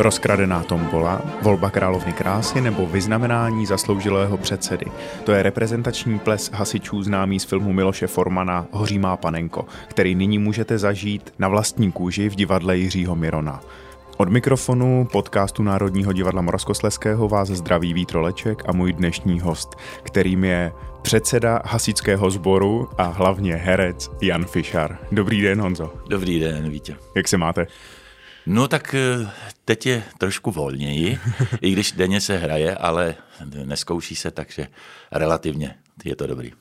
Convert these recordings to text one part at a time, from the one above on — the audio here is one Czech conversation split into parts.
Rozkradená tombola, volba královny krásy nebo vyznamenání zasloužilého předsedy. To je reprezentační ples hasičů známý z filmu Miloše Formana Hoří má panenko, který nyní můžete zažít na vlastní kůži v divadle Jiřího Mirona. Od mikrofonu podcastu Národního divadla Moravskosleského vás zdraví Vítroleček a můj dnešní host, kterým je předseda hasičského sboru a hlavně herec Jan Fischar. Dobrý den, Honzo. Dobrý den, Vítě. Jak se máte? No tak eh, teď je trošku volněji, i když denně se hraje, ale neskouší se, takže relativně je to dobrý.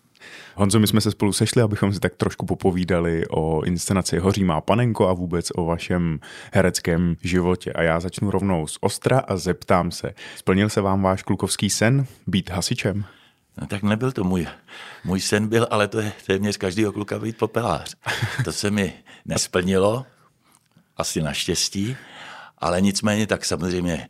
Honzo, my jsme se spolu sešli, abychom si tak trošku popovídali o inscenaci Hoří má panenko a vůbec o vašem hereckém životě. A já začnu rovnou z Ostra a zeptám se, splnil se vám váš klukovský sen být hasičem? No, tak nebyl to můj. Můj sen byl, ale to je téměř každýho kluka být popelář. To se mi nesplnilo, asi naštěstí, ale nicméně tak samozřejmě e,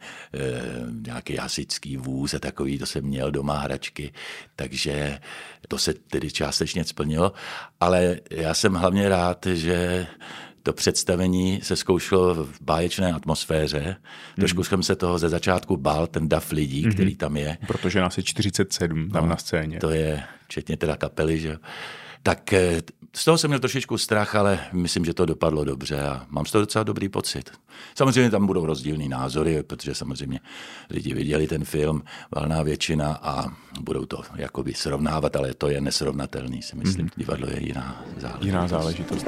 nějaký hasičský vůz a takový, to jsem měl doma hračky, takže to se tedy částečně splnilo, ale já jsem hlavně rád, že to představení se zkoušelo v báječné atmosféře. Mm. Trošku jsem se toho ze začátku bál, ten dav lidí, mm-hmm. který tam je. Protože nás je 47 tam no, na scéně. To je, včetně teda kapely, že tak eh, z toho jsem měl trošičku strach, ale myslím, že to dopadlo dobře a mám z toho docela dobrý pocit. Samozřejmě tam budou rozdílný názory, protože samozřejmě lidi viděli ten film, valná většina a budou to jakoby srovnávat, ale to je nesrovnatelný, si myslím, mm-hmm. divadlo je jiná záležitost. Jiná záležitost.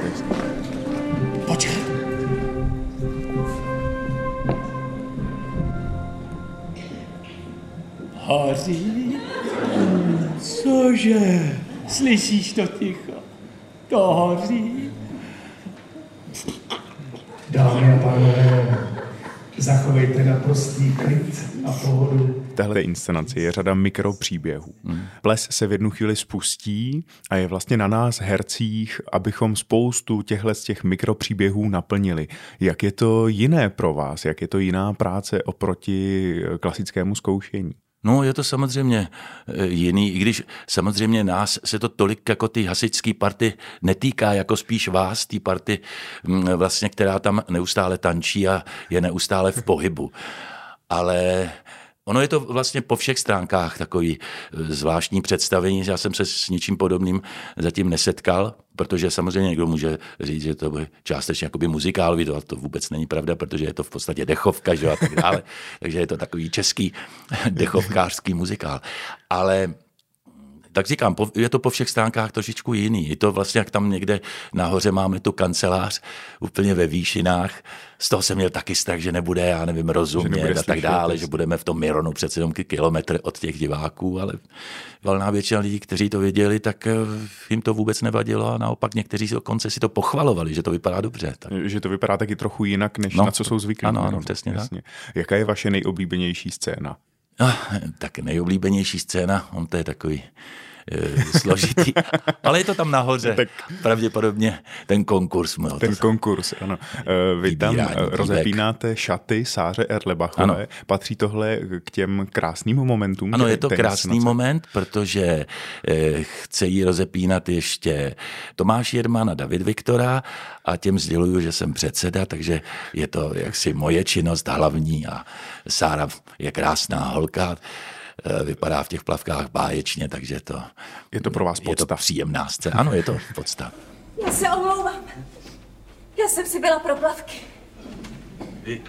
Počkej. Hoří? Cože? Slyšíš to ticho? To hoří. Dámy a pánové, zachovejte naprostý klid a pohodu. V téhle inscenaci je řada mikropříběhů. Ples se v jednu chvíli spustí a je vlastně na nás, hercích, abychom spoustu těchto z těch mikropříběhů naplnili. Jak je to jiné pro vás? Jak je to jiná práce oproti klasickému zkoušení? No, je to samozřejmě eh, jiný, i když samozřejmě nás se to tolik jako ty hasičský party netýká, jako spíš vás, ty party, mm, vlastně, která tam neustále tančí a je neustále v pohybu. Ale Ono je to vlastně po všech stránkách takový eh, zvláštní představení. Já jsem se s ničím podobným zatím nesetkal, protože samozřejmě někdo může říct, že to bude částečně jakoby muzikálový, to, to vůbec není pravda, protože je to v podstatě dechovka že, a tak dále. Takže je to takový český dechovkářský muzikál. Ale tak říkám, je to po všech stránkách trošičku jiný. Je to vlastně, jak tam někde nahoře máme tu kancelář úplně ve výšinách. Z toho jsem měl taky strach, že nebude, já nevím, rozumět a tak dále, že budeme v tom Mironu přece jenom kilometr od těch diváků, ale valná většina lidí, kteří to věděli, tak eh, jim to vůbec nevadilo a naopak někteří dokonce si to pochvalovali, že to vypadá dobře. Tak. Že to vypadá taky trochu jinak, než no, na co jsou zvyklí. Ano, ano, přesně jasně. Tak. Jaká je vaše nejoblíbenější scéna? No, tak nejoblíbenější scéna, on to je takový složitý, ale je to tam nahoře. Tak pravděpodobně ten konkurs. Měl ten konkurs, ano. E, vy tam e, rozepínáte šaty Sáře Erlebachové. Ano. Patří tohle k těm krásným momentům? Ano, je to krásný moment, protože chce jí rozepínat ještě Tomáš Jerman a David Viktora a těm sděluju, že jsem předseda, takže je to jaksi moje činnost hlavní a Sára je krásná holka. Eh, vypadá v těch plavkách báječně, takže to... Je to pro vás podstav. Je to příjemná scéna. Ano, je to podstav. Já se omlouvám. Já jsem si byla pro plavky. Vy,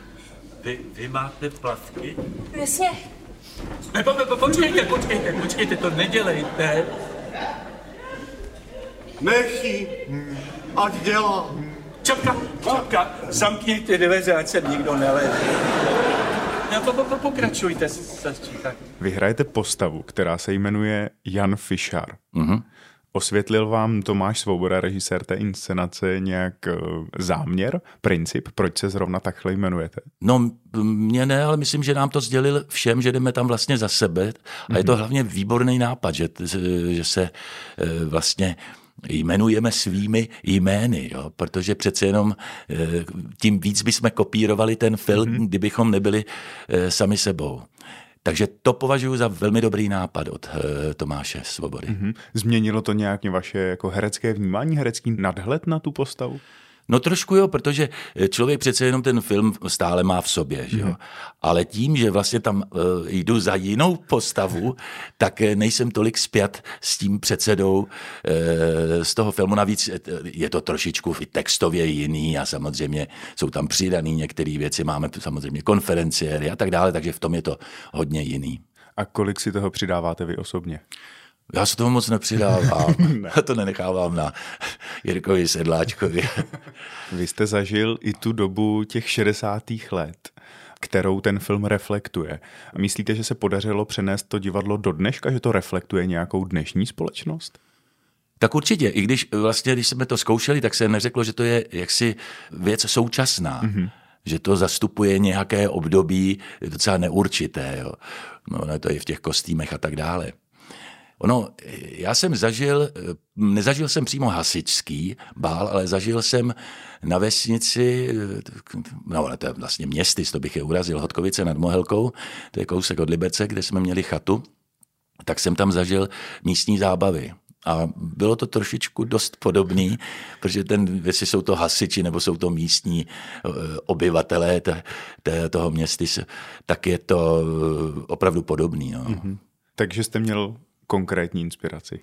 vy, vy máte plavky? Jasně. Ne, po, po, počkejte, počkejte, počkejte, to nedělejte. Nechy, ať dělá. Čapka, čapka, zamkněte dveře, ať se nikdo neleze. No, po, po, pokračujte, tak. Vy hrajete postavu, která se jmenuje Jan Fischar. Mm-hmm. Osvětlil vám Tomáš Svoboda, režisér té inscenace, nějak uh, záměr, princip, proč se zrovna takhle jmenujete? No, mě ne, ale myslím, že nám to sdělil všem, že jdeme tam vlastně za sebe. A mm-hmm. je to mhm. hlavně výborný nápad, že, že se uh, vlastně jmenujeme svými jmény, jo? protože přece jenom eh, tím víc bychom kopírovali ten film, mm-hmm. kdybychom nebyli eh, sami sebou. Takže to považuji za velmi dobrý nápad od eh, Tomáše Svobody. Mm-hmm. Změnilo to nějak vaše jako herecké vnímání, herecký nadhled na tu postavu? No trošku jo, protože člověk přece jenom ten film stále má v sobě, že jo. Mm. Ale tím, že vlastně tam uh, jdu za jinou postavu, tak nejsem tolik zpět s tím předsedou uh, z toho filmu. Navíc je to trošičku i textově jiný a samozřejmě jsou tam přidané některé věci. Máme samozřejmě konferenciéry a tak dále, takže v tom je to hodně jiný. A kolik si toho přidáváte vy osobně? Já se toho moc nepřidávám. ne. Já to nenechávám na Jirkovi Sedláčkovi. Vy jste zažil i tu dobu těch 60. let, kterou ten film reflektuje. Myslíte, že se podařilo přenést to divadlo do dneška, že to reflektuje nějakou dnešní společnost? Tak určitě, i když vlastně, když jsme to zkoušeli, tak se neřeklo, že to je jaksi věc současná. Mm-hmm že to zastupuje nějaké období docela neurčité. Jo. No, to je v těch kostýmech a tak dále. Ono, já jsem zažil, nezažil jsem přímo hasičský bál, ale zažil jsem na vesnici, no ale to je vlastně městy, to bych je urazil, Hodkovice nad Mohelkou, to je kousek od Liberce, kde jsme měli chatu, tak jsem tam zažil místní zábavy. A bylo to trošičku dost podobný, protože ten, jestli jsou to hasiči nebo jsou to místní eh, obyvatelé te, te, toho městy, tak je to eh, opravdu podobný. No. Mm-hmm. Takže jste měl konkrétní inspiraci?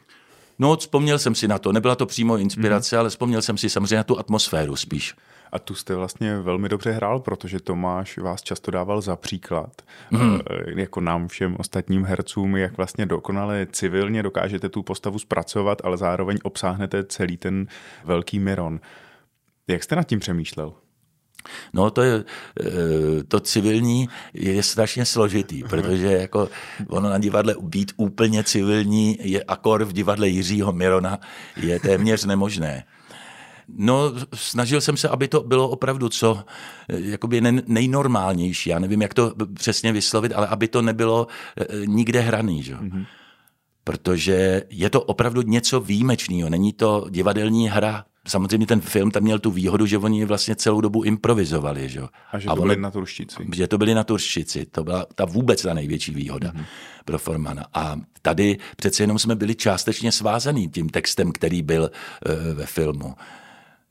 No, vzpomněl jsem si na to. Nebyla to přímo inspirace, mm. ale vzpomněl jsem si samozřejmě na tu atmosféru spíš. A tu jste vlastně velmi dobře hrál, protože Tomáš vás často dával za příklad, mm. jako nám všem ostatním hercům, jak vlastně dokonale civilně dokážete tu postavu zpracovat, ale zároveň obsáhnete celý ten velký Miron. Jak jste nad tím přemýšlel? No to je, eh, to civilní je strašně složitý, protože jako ono na divadle být úplně civilní je akor v divadle Jiřího Mirona je téměř nemožné. No, snažil jsem se, aby to bylo opravdu co eh, jakoby nejnormálnější. Já nevím, jak to přesně vyslovit, ale aby to nebylo eh, nikde hraný. Že? Mm-hmm. Protože je to opravdu něco výjimečného. Není to divadelní hra samozřejmě ten film tam měl tu výhodu, že oni vlastně celou dobu improvizovali. Že? A že to a byli na turščici. Že to byli na turščici. To byla ta vůbec ta největší výhoda mm-hmm. pro Formana. A tady přece jenom jsme byli částečně svázaný tím textem, který byl uh, ve filmu.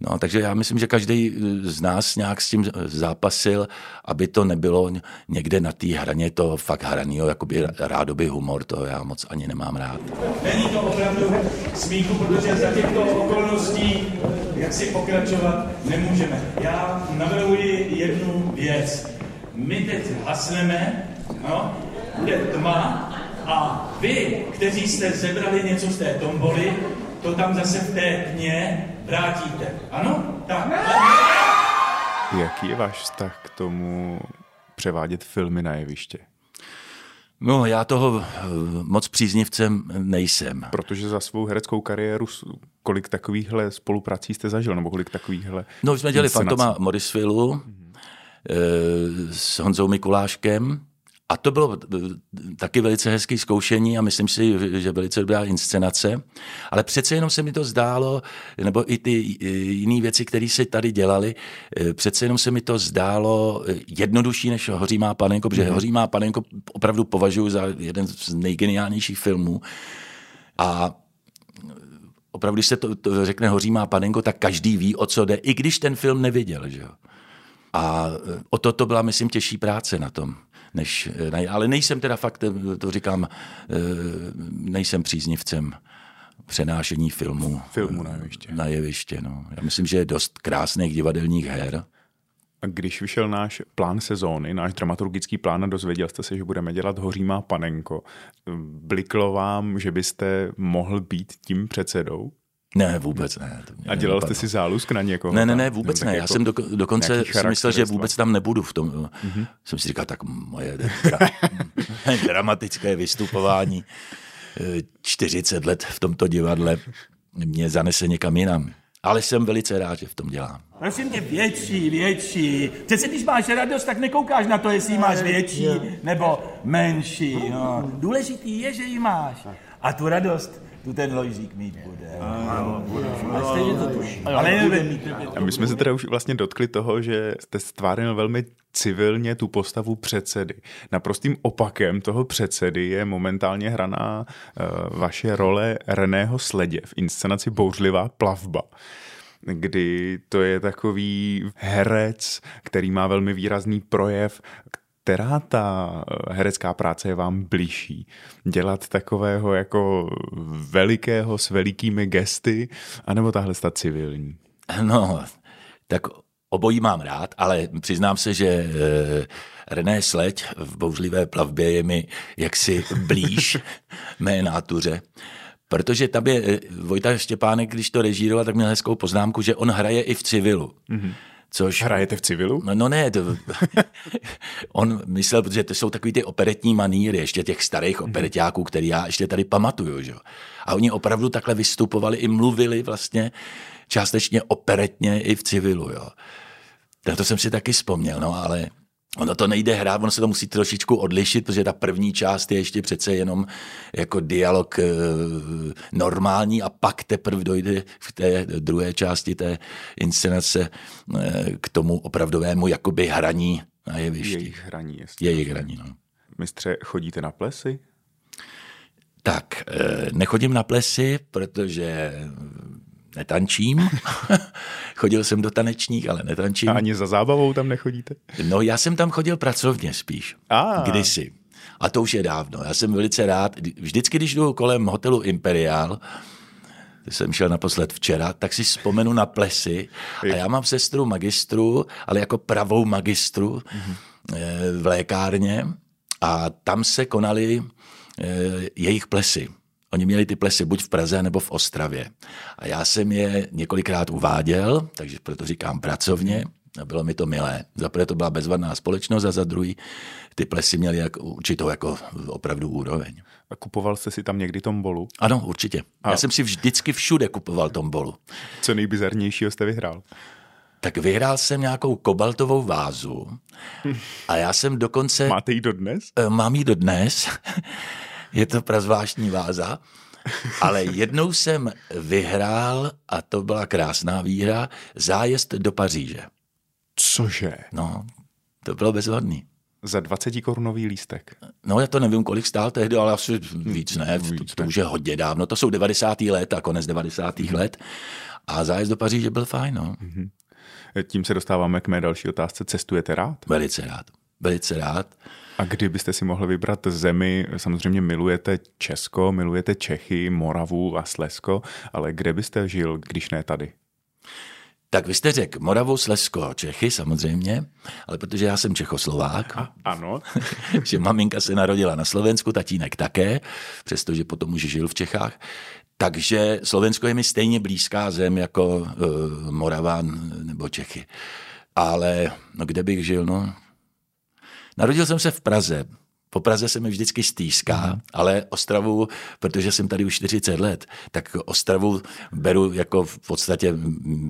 No, takže já myslím, že každý z nás nějak s tím zápasil, aby to nebylo někde na té hraně to fakt hranýho, jakoby rádoby humor, to já moc ani nemám rád. Není to opravdu smíchu, protože za těchto okolností jak si pokračovat nemůžeme. Já navrhuji jednu věc. My teď hasneme, no, bude tma a vy, kteří jste zebrali něco z té tomboly, to tam zase v té tmě vrátíte. Ano? Tak. Jaký je váš vztah k tomu převádět filmy na jeviště? No, já toho eh, moc příznivcem nejsem. Protože za svou hereckou kariéru kolik takovýchhle spoluprací jste zažil, nebo kolik takovýchhle No, jsme dělali Fantoma Morisvillu mm-hmm. s Honzou Mikuláškem, a to bylo taky velice hezké zkoušení a myslím si, že velice dobrá inscenace. Ale přece jenom se mi to zdálo, nebo i ty jiné věci, které se tady dělaly, eh, přece jenom se mi to zdálo eh, jednodušší než Hoří má panenko, protože mm-hmm. Hoří má panenko opravdu považuji za jeden z nejgeniálnějších filmů. A opravdu, když se to, to řekne Hoří má panenko, tak každý ví, o co jde, i když ten film neviděl. Že? A eh, o to to byla, myslím, těžší práce na tom než, ale nejsem teda fakt, to říkám, eh, nejsem příznivcem přenášení filmu, filmu na jeviště. Na jeviště no. Já myslím, že je dost krásných divadelních her. A když vyšel náš plán sezóny, náš dramaturgický plán a dozvěděl jste se, že budeme dělat Hoří má panenko, bliklo vám, že byste mohl být tím předsedou? Ne, vůbec ne. To a dělal jste si zálusk na někoho? Ne, ne, ne, vůbec ne. Já jako jsem do, dokonce si myslel, že vůbec tam nebudu v tom. Mm-hmm. Jsem si říkal, tak moje dra- dramatické vystupování 40 let v tomto divadle mě zanese někam jinam. Ale jsem velice rád, že v tom dělám. Prosím tě, větší, větší. Přece když máš radost, tak nekoukáš na to, jestli máš větší nebo menší. No. Důležitý je, že ji máš. A tu radost tu ten Lojzík mít bude. Ano, bude. Ale stejně to tuší. Ale nebude mít. A my jsme se teda už vlastně dotkli toho, že jste stvárnil velmi civilně tu postavu předsedy. Naprostým opakem toho předsedy je momentálně hraná uh, vaše role Reného Sledě v inscenaci Bouřlivá plavba. kdy to je takový herec, který má velmi výrazný projev, která ta herecká práce je vám blížší? Dělat takového jako velikého s velikými gesty, anebo tahle ta civilní? No, tak obojí mám rád, ale přiznám se, že e, René Sleď v bouřlivé plavbě je mi jaksi blíž mé nátuře. Protože tam je eh, Vojta Štěpánek, když to režíroval, tak měl hezkou poznámku, že on hraje i v civilu. Mm-hmm. Což... Hrajete v civilu? No, no ne, to, on myslel, protože to jsou takový ty operetní maníry, ještě těch starých mhm. operetáků, který já ještě tady pamatuju. Že? A oni opravdu takhle vystupovali i mluvili vlastně částečně operetně i v civilu. Jo. Na to jsem si taky vzpomněl, no ale Ono to nejde hrát, ono se to musí trošičku odlišit, protože ta první část je ještě přece jenom jako dialog e, normální a pak teprve dojde v té druhé části té inscenace e, k tomu opravdovému jakoby hraní na jevišti. Jejich hraní, jestli. Jejich hraní, no. Mistře, chodíte na plesy? Tak, e, nechodím na plesy, protože netančím. chodil jsem do tanečních, ale netančím. A ani za zábavou tam nechodíte? No já jsem tam chodil pracovně spíš. A. Kdysi. A to už je dávno. Já jsem velice rád. Vždycky, když jdu kolem hotelu Imperial, jsem šel naposled včera, tak si vzpomenu na plesy. A já mám sestru magistru, ale jako pravou magistru mm-hmm. v lékárně. A tam se konaly eh, jejich plesy. Oni měli ty plesy buď v Praze nebo v Ostravě. A já jsem je několikrát uváděl, takže proto říkám pracovně, a bylo mi to milé. Za prvé to byla bezvadná společnost a za druhý ty plesy měly jako, určitou jako opravdu úroveň. A kupoval jste si tam někdy tombolu? Ano, určitě. A... Já jsem si vždycky všude kupoval tombolu. Co nejbizarnějšího jste vyhrál? Tak vyhrál jsem nějakou kobaltovou vázu a já jsem dokonce... Máte ji dodnes? Eh, mám ji dodnes. Je to prazvláštní váza. Ale jednou jsem vyhrál, a to byla krásná výhra, zájezd do Paříže. Cože? No, to bylo bezvadný. Za 20 korunový lístek. No já to nevím, kolik stál tehdy, ale asi víc ne, víc to, to už je hodně dávno. To jsou 90. let a konec 90. Mm. let. A zájezd do Paříže byl fajn, no. Mm-hmm. Tím se dostáváme k mé další otázce. Cestujete rád? Velice rád. Velice rád. A kdybyste si mohli vybrat zemi, samozřejmě milujete Česko, milujete Čechy, Moravu a Slesko, ale kde byste žil, když ne tady? Tak vy jste řekl Moravu, Slesko, Čechy samozřejmě, ale protože já jsem Čechoslovák. A, ano. že maminka se narodila na Slovensku, tatínek také, přestože potom už žil v Čechách. Takže Slovensko je mi stejně blízká zem jako uh, Morava nebo Čechy. Ale no, kde bych žil, no, Narodil jsem se v Praze. Po Praze se mi vždycky stýská, mm. ale Ostravu, protože jsem tady už 40 let, tak Ostravu beru jako v podstatě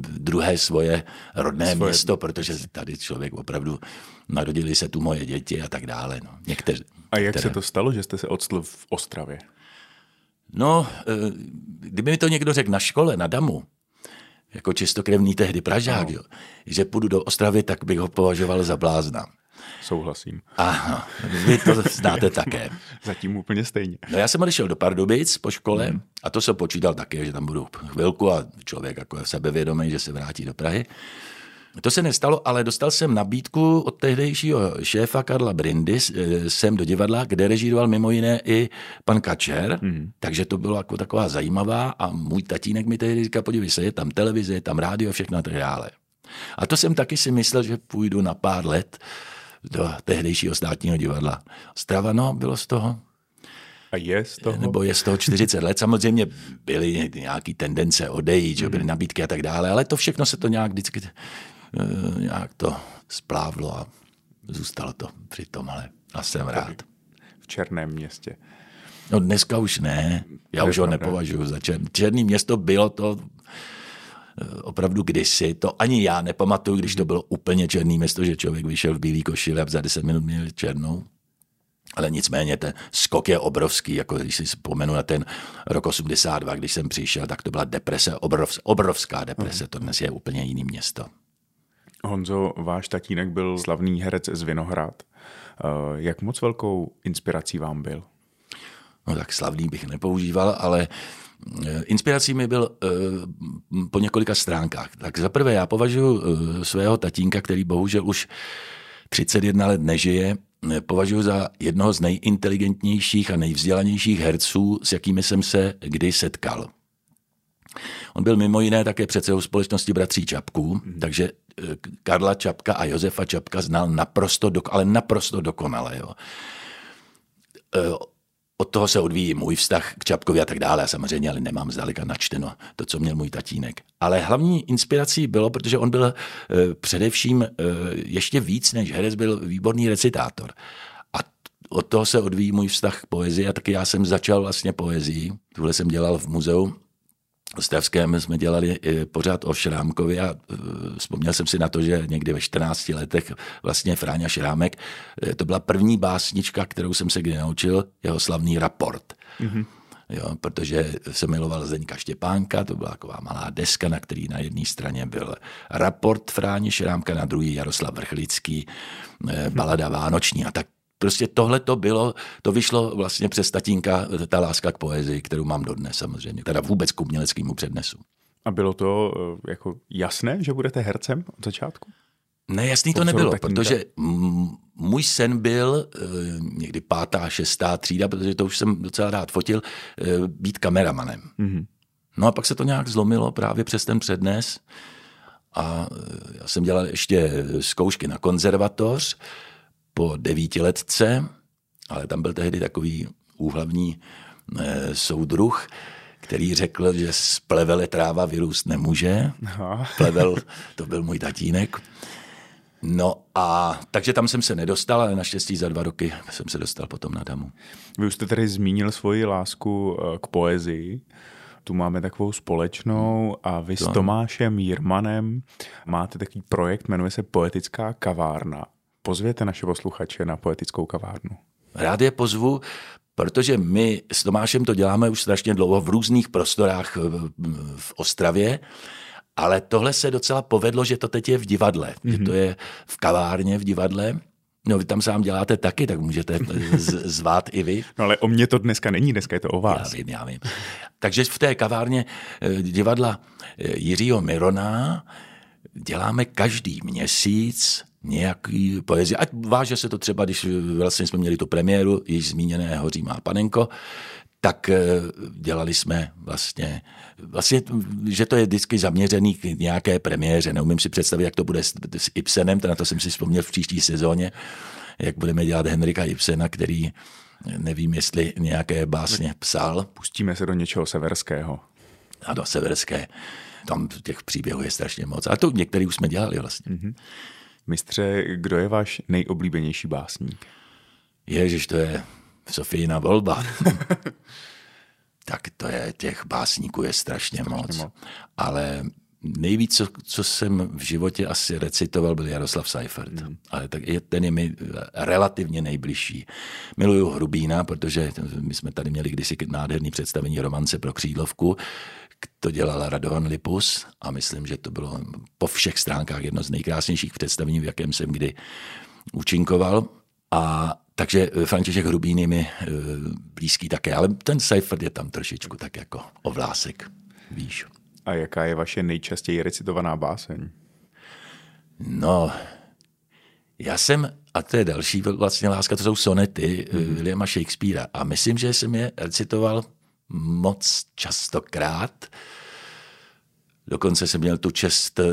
druhé svoje rodné svoje... město, protože tady člověk opravdu narodili se tu moje děti a tak dále. No. Někteř, a jak které... se to stalo, že jste se odstl v Ostravě? No, eh, kdyby mi to někdo řekl na škole, na Damu, jako čistokrevný tehdy Pražák, jo, že půjdu do Ostravy, tak bych ho považoval za blázna. Souhlasím. Aha, vy to znáte také. Zatím úplně stejně. No já jsem odešel do Pardubic po škole hmm. a to jsem počítal také, že tam budu chvilku a člověk jako je sebevědomý, že se vrátí do Prahy. To se nestalo, ale dostal jsem nabídku od tehdejšího šéfa Karla Brindy sem do divadla, kde režíroval mimo jiné i pan Kačer, mm. takže to bylo jako taková zajímavá a můj tatínek mi tehdy říkal, podívej se, je tam televize, je tam rádio, všechno a tak dále. A to jsem taky si myslel, že půjdu na pár let do tehdejšího státního divadla. Strava, no, bylo z toho. A je z toho? Nebo je z toho 40 let. Samozřejmě byly nějaké tendence odejít, že byly nabídky a tak dále, ale to všechno se to nějak vždycky eh, nějak to splávlo a zůstalo to při tom, ale já jsem rád. V Černém městě. No dneska už ne, já už ho nepovažuji za černý. Černý město bylo to opravdu kdysi, to ani já nepamatuju, když to bylo úplně černý město, že člověk vyšel v bílý košile a za 10 minut měl černou. Ale nicméně ten skok je obrovský, jako když si vzpomenu na ten rok 82, když jsem přišel, tak to byla deprese, obrov, obrovská deprese, to dnes je úplně jiný město. Honzo, váš tatínek byl slavný herec z Vinohrad. Eh, jak moc velkou inspirací vám byl? No tak slavný bych nepoužíval, ale Inspirací mi byl po několika stránkách. Tak zaprvé já považuji svého tatínka, který bohužel už 31 let nežije, považuji za jednoho z nejinteligentnějších a nejvzdělanějších herců, s jakými jsem se kdy setkal. On byl mimo jiné také předsedou společnosti bratří Čapků, mm. takže eh, Karla Čapka a Josefa Čapka znal naprosto, dok, ale naprosto dokonale. Jo. Eh, od toho se odvíjí můj vztah k Čapkovi a tak dále. samozřejmě ale nemám zdaleka načteno to, co měl můj tatínek. Ale hlavní inspirací bylo, protože on byl uh, především uh, ještě víc než herec, byl výborný recitátor. A od toho se odvíjí můj vztah k poezii a taky já jsem začal vlastně poezii. Tuhle jsem dělal v muzeu Ostravském jsme dělali pořád o Šrámkovi a e, vzpomněl jsem si na to, že někdy ve 14 letech vlastně Fráňa Šrámek, e, to byla první básnička, kterou jsem se kdy naučil, jeho slavný raport. Mm-hmm. Jo, protože se miloval Zdeňka Štěpánka, to byla taková malá deska, na který na jedné straně byl raport Fráni Šrámka, na druhý Jaroslav Vrchlický, balada Vánoční a tak prostě tohle to bylo, to vyšlo vlastně přes tatínka, ta láska k poezii, kterou mám dodnes samozřejmě, teda vůbec k uměleckému přednesu. A bylo to eh, jako jasné, že budete hercem od začátku? Ne, jasný to nebylo, protože můj sen byl eh, někdy pátá, šestá třída, protože to už jsem docela rád fotil, eh, být kameramanem. Mm-hmm. No a pak se to nějak zlomilo právě přes ten přednes a já jsem dělal ještě zkoušky na konzervatoř, po devítiletce, ale tam byl tehdy takový úhlavní eh, soudruh, který řekl, že z plevele tráva vyrůst nemůže. Aha. Plevel, to byl můj tatínek. No a takže tam jsem se nedostal, ale naštěstí za dva roky jsem se dostal potom na Damu. Vy už jste tady zmínil svoji lásku eh, k poezii. Tu máme takovou společnou a vy to. s Tomášem Jirmanem máte takový projekt, jmenuje se Poetická kavárna pozvěte naše posluchače na poetickou kavárnu? Rád je pozvu, protože my s Tomášem to děláme už strašně dlouho v různých prostorách v Ostravě, ale tohle se docela povedlo, že to teď je v divadle, mm-hmm. že mhm. to je v kavárně v divadle. No vy tam sám děláte taky, tak můžete z- zvát i vy. No ale o mě to dneska není, dneska je to o vás. Já vím, já vím. Takže v té kavárně eh, divadla eh, Jiřího Mirona děláme každý měsíc nějaký poezii. Ať váže se to třeba, když vlastně jsme měli tu premiéru, již zmíněné Hoří má panenko, tak eh, dělali jsme vlastně, vlastně, že to je vždycky zaměřený k nějaké premiéře. Neumím si představit, jak to bude s, s Ibsenem, na to jsem si vzpomněl v příští sezóně, jak budeme dělat Henrika Ibsena, který nevím, jestli nějaké básně psal. Pustíme se do něčeho severského. A do severské. Tam těch příběhů je strašně moc. A to některý už jsme dělali vlastně. Mm-hmm. Mistře, kdo je váš nejoblíbenější básník? Ježiš, to je Sofína volba. tak to je, těch básníků je strašně, strašně moc. moc. Ale nejvíc, co, co jsem v životě asi recitoval, byl Jaroslav Seifert. Mm. Ale tak je, ten je mi relativně nejbližší. Miluju Hrubína, protože my jsme tady měli kdysi nádherný představení romance pro křídlovku, to dělala Radovan Lipus a myslím, že to bylo po všech stránkách jedno z nejkrásnějších představení, v jakém jsem kdy účinkoval. A takže František Hrubín je mi e, blízký také, ale ten Seifert je tam trošičku tak jako ovlásek, víš. A jaká je vaše nejčastěji recitovaná báseň? No, já jsem, a to je další vlastně láska, to jsou sonety mm-hmm. Williama Shakespearea. A myslím, že jsem je recitoval moc častokrát. Dokonce jsem měl tu čest eh,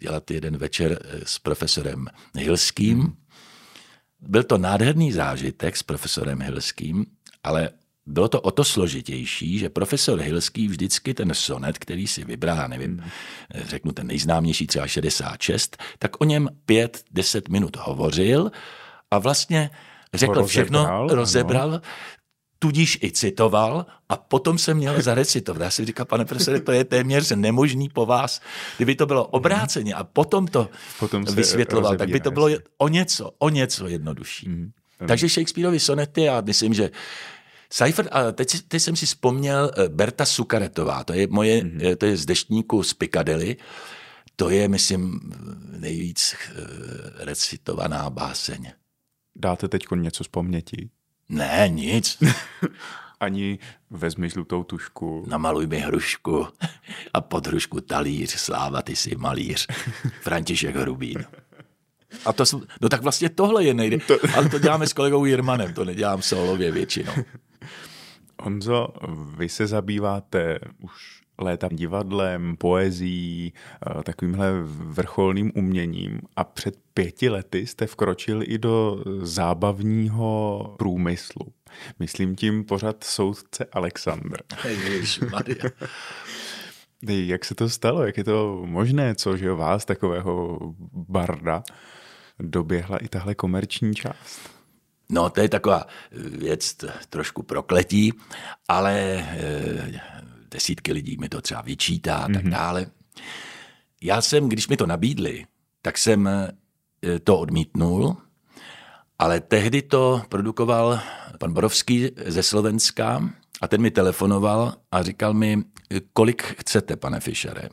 dělat jeden večer eh, s profesorem Hilským. Hmm. Byl to nádherný zážitek s profesorem Hilským, ale bylo to o to složitější, že profesor Hilský vždycky ten sonet, který si vybral, nevím, hmm. řeknu ten nejznámější třeba 66, tak o něm 5-10 minut hovořil a vlastně řekl rozebral, všechno, rozebral, ano tudíž i citoval a potom se měl zarecitovat. Já si říkal, pane profesore, to je téměř nemožný po vás. Kdyby to bylo obráceně a potom to potom vysvětloval, tak by to bylo o něco, o něco jednodušší. Mm. Takže Shakespeareovi sonety, já myslím, že Seifert, a teď, teď jsem si vzpomněl eh, Berta Sukaretová, to je moje, mm-hmm. to je z deštníku z Piccadilly, to je, myslím, nejvíc eh, recitovaná báseň. Dáte teď něco z paměti? Ne, nic. Ani vezmi žlutou tušku. Namaluj mi hrušku a pod hrušku talíř, sláva, ty jsi malíř. František Hrubín. A to, no tak vlastně tohle je nejde. To... Ale to děláme s kolegou Jirmanem, to nedělám solově většinou. Honzo, vy se zabýváte už léta divadlem, poezí, eh, takovýmhle vrcholným uměním a před pěti lety jste vkročil i do zábavního průmyslu. Myslím tím pořad soudce Alexandr. Jak se to stalo? Jak je to možné, co že vás, takového barda, doběhla i tahle komerční část? No, to je taková věc trošku prokletí, ale e, desítky lidí mi to třeba vyčítá a tak mm-hmm. dále. Já jsem, když mi to nabídli, tak jsem e, to odmítnul, ale tehdy to produkoval pan Borovský ze Slovenska a ten mi telefonoval a říkal mi, kolik chcete, pane Fischere.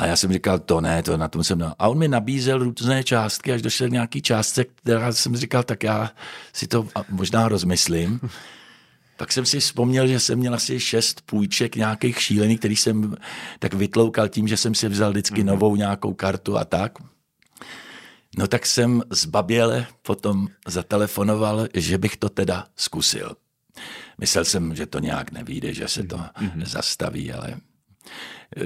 A já jsem říkal, to ne, to na tom jsem... A on mi nabízel různé částky, až došel k nějaký částce, která jsem říkal, tak já si to možná rozmyslím. Pak jsem si vzpomněl, že jsem měl asi šest půjček nějakých šílených, který jsem tak vytloukal tím, že jsem si vzal vždycky mhm. novou nějakou kartu a tak. No tak jsem zbaběle potom zatelefonoval, že bych to teda zkusil. Myslel jsem, že to nějak nevíde, že se to mm-hmm. zastaví, ale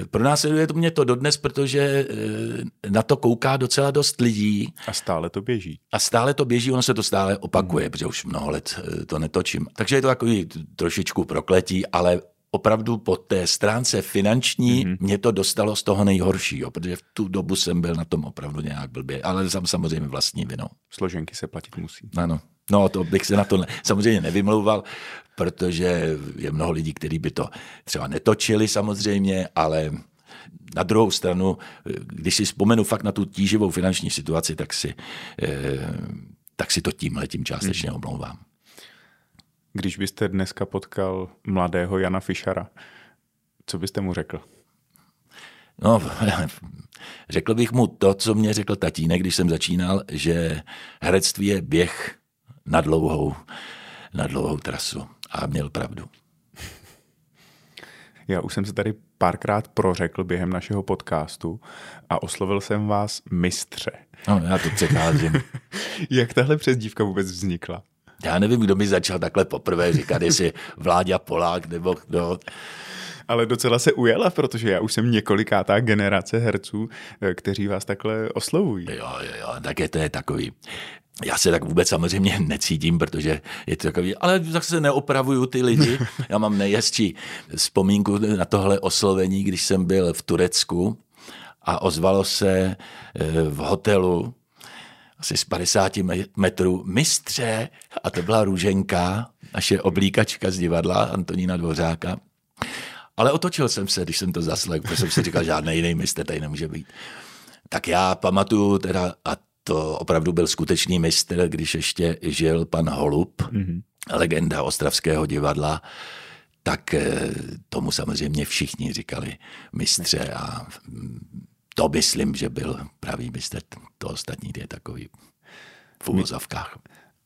pro nás je to mě to dodnes, protože eh, na to kouká docela dost lidí. A stále to běží. A stále to běží, ono se to stále opakuje, mm. protože už mnoho let eh, to netočím. Takže je to takový trošičku prokletí, ale opravdu po té stránce finanční mm-hmm. mě to dostalo z toho nejhoršího, protože v tu dobu jsem byl na tom opravdu nějak blbě, ale sam samozřejmě vlastní vinou. Složenky se platit musí. Ano. No, to bych se na to ne, samozřejmě nevymlouval, protože je mnoho lidí, kteří by to třeba netočili samozřejmě, ale na druhou stranu, když si vzpomenu fakt na tu tíživou finanční situaci, tak si, eh, tak si to tímhle tím částečně hmm. omlouvám. Když byste dneska potkal mladého Jana Fischera, co byste mu řekl? No, řekl bych mu to, co mě řekl tatínek, když jsem začínal, že herectví je běh na dlouhou, na dlouhou trasu. A měl pravdu. Já už jsem se tady párkrát prořekl během našeho podcastu a oslovil jsem vás mistře. No, já to přecházím. Jak tahle přezdívka vůbec vznikla? Já nevím, kdo mi začal takhle poprvé říkat, jestli Vláďa Polák nebo kdo. Ale docela se ujela, protože já už jsem několikátá generace herců, eh, kteří vás takhle oslovují. Jo, jo, jo, tak je to je takový. Já se tak vůbec samozřejmě necítím, protože je to takový, ale tak se neopravuju ty lidi. Já mám nejhezčí vzpomínku na tohle oslovení, když jsem byl v Turecku a ozvalo se eh, v hotelu asi z 50 metrů mistře a to byla Růženka, naše oblíkačka z divadla Antonína Dvořáka. Ale otočil jsem se, když jsem to zaslech, protože jsem si říkal, žádný jiný mistr tady nemůže být. Tak já pamatuju teda, a to opravdu byl skutečný mistr, když ještě žil pan Holub, mm-hmm. legenda Ostravského divadla, tak eh, tomu samozřejmě všichni říkali mistře a to myslím, že byl pravý mistr. To ostatní je takový v uvozovkách.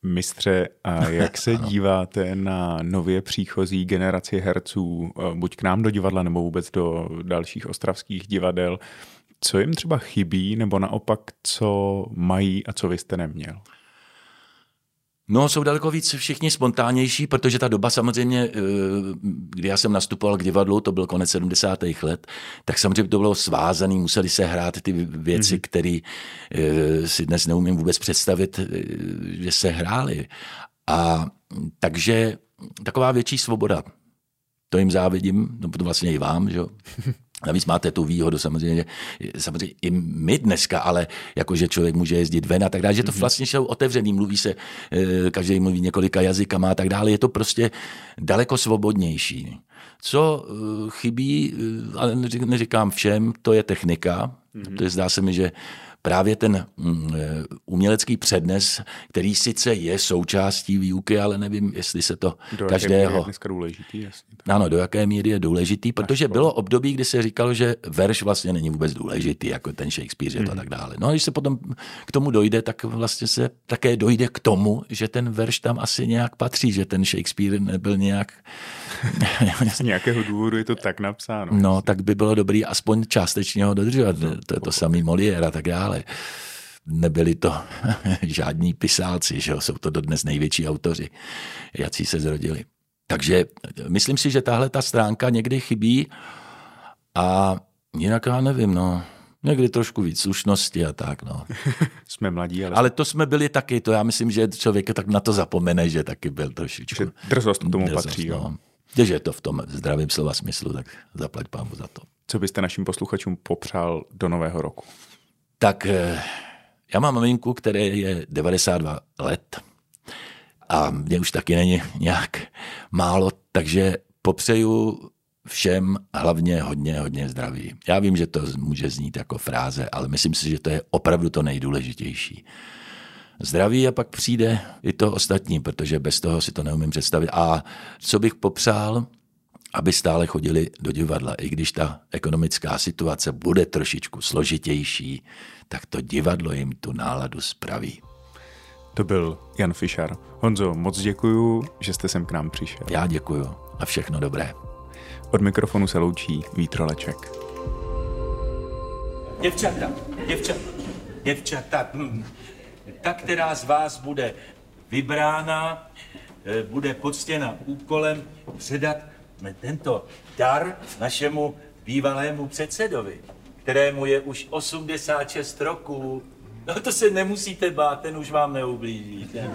Mistře, a jak se díváte na nově příchozí generaci herců, eh, buď k nám do divadla, nebo vůbec do dalších ostravských divadel? Co jim třeba chybí, nebo naopak, co mají a co vy jste neměl? No, jsou daleko víc všichni spontánnější, protože ta doba samozřejmě, eh, kdy já jsem nastupoval k divadlu, to byl konec 70. let, tak samozřejmě to bylo svázané, museli se hrát ty věci, mm-hmm. které eh, si dnes neumím vůbec představit, eh, že se hrály. A takže taková větší svoboda. To jim závidím, no to vlastně i vám, že Navíc máte tu výhodu samozřejmě, samozřejmě i my dneska, ale jakože člověk může jezdit ven a tak dále, že to mhm. vlastně jsou otevřený, mluví se, eh, každý mluví několika jazykama a tak dále, je to prostě daleko svobodnější. Co eh, chybí, eh, ale neříkám všem, to je technika, mm-hmm. to je zdá se mi, že právě ten mm, eh, umělecký přednes, který sice je součástí výuky, ale nevím, jestli se to do každého... Je dneska důležitý, jasně. Ano, do jaké míry je důležitý, protože bylo období, kdy se říkalo, že verš vlastně není vůbec důležitý, jako ten Shakespeare je to a tak dále. No a když se potom k tomu dojde, tak vlastně se také dojde k tomu, že ten verš tam asi nějak patří, že ten Shakespeare nebyl nějak... Z nějakého důvodu je to tak napsáno. No, tak by bylo dobrý aspoň částečně ho dodržovat. To je to samý Molière a tak dále. Nebyli to žádní pisálci, že jo? jsou to dodnes největší autoři, jací se zrodili. Takže myslím si, že tahle ta stránka někdy chybí a jinak já nevím, no. Někdy trošku víc slušnosti a tak, no. jsme mladí, ale... Ale to jsme byli taky, to já myslím, že člověk tak na to zapomene, že taky byl trošičku. Že drzost k tomu drzost, patří, jo. No. Když je to v tom zdravém slova smyslu, tak zaplať pámu za to. Co byste našim posluchačům popřál do nového roku? Tak eh, já mám maminku, které je 92 let a mě už taky není nějak málo, takže popřeju všem hlavně hodně, hodně zdraví. Já vím, že to může znít jako fráze, ale myslím si, že to je opravdu to nejdůležitější. Zdraví a pak přijde i to ostatní, protože bez toho si to neumím představit. A co bych popřál, aby stále chodili do divadla. I když ta ekonomická situace bude trošičku složitější, tak to divadlo jim tu náladu spraví. To byl Jan Fischar. Honzo, moc děkuju, že jste sem k nám přišel. Já děkuju a všechno dobré. Od mikrofonu se loučí Vítroleček. Děvčata, děvčata, děvčata, hm, ta, která z vás bude vybrána, eh, bude poctěna úkolem předat tento dar našemu bývalému předsedovi, kterému je už 86 roků. No to se nemusíte bát, ten už vám neublíží. Ten.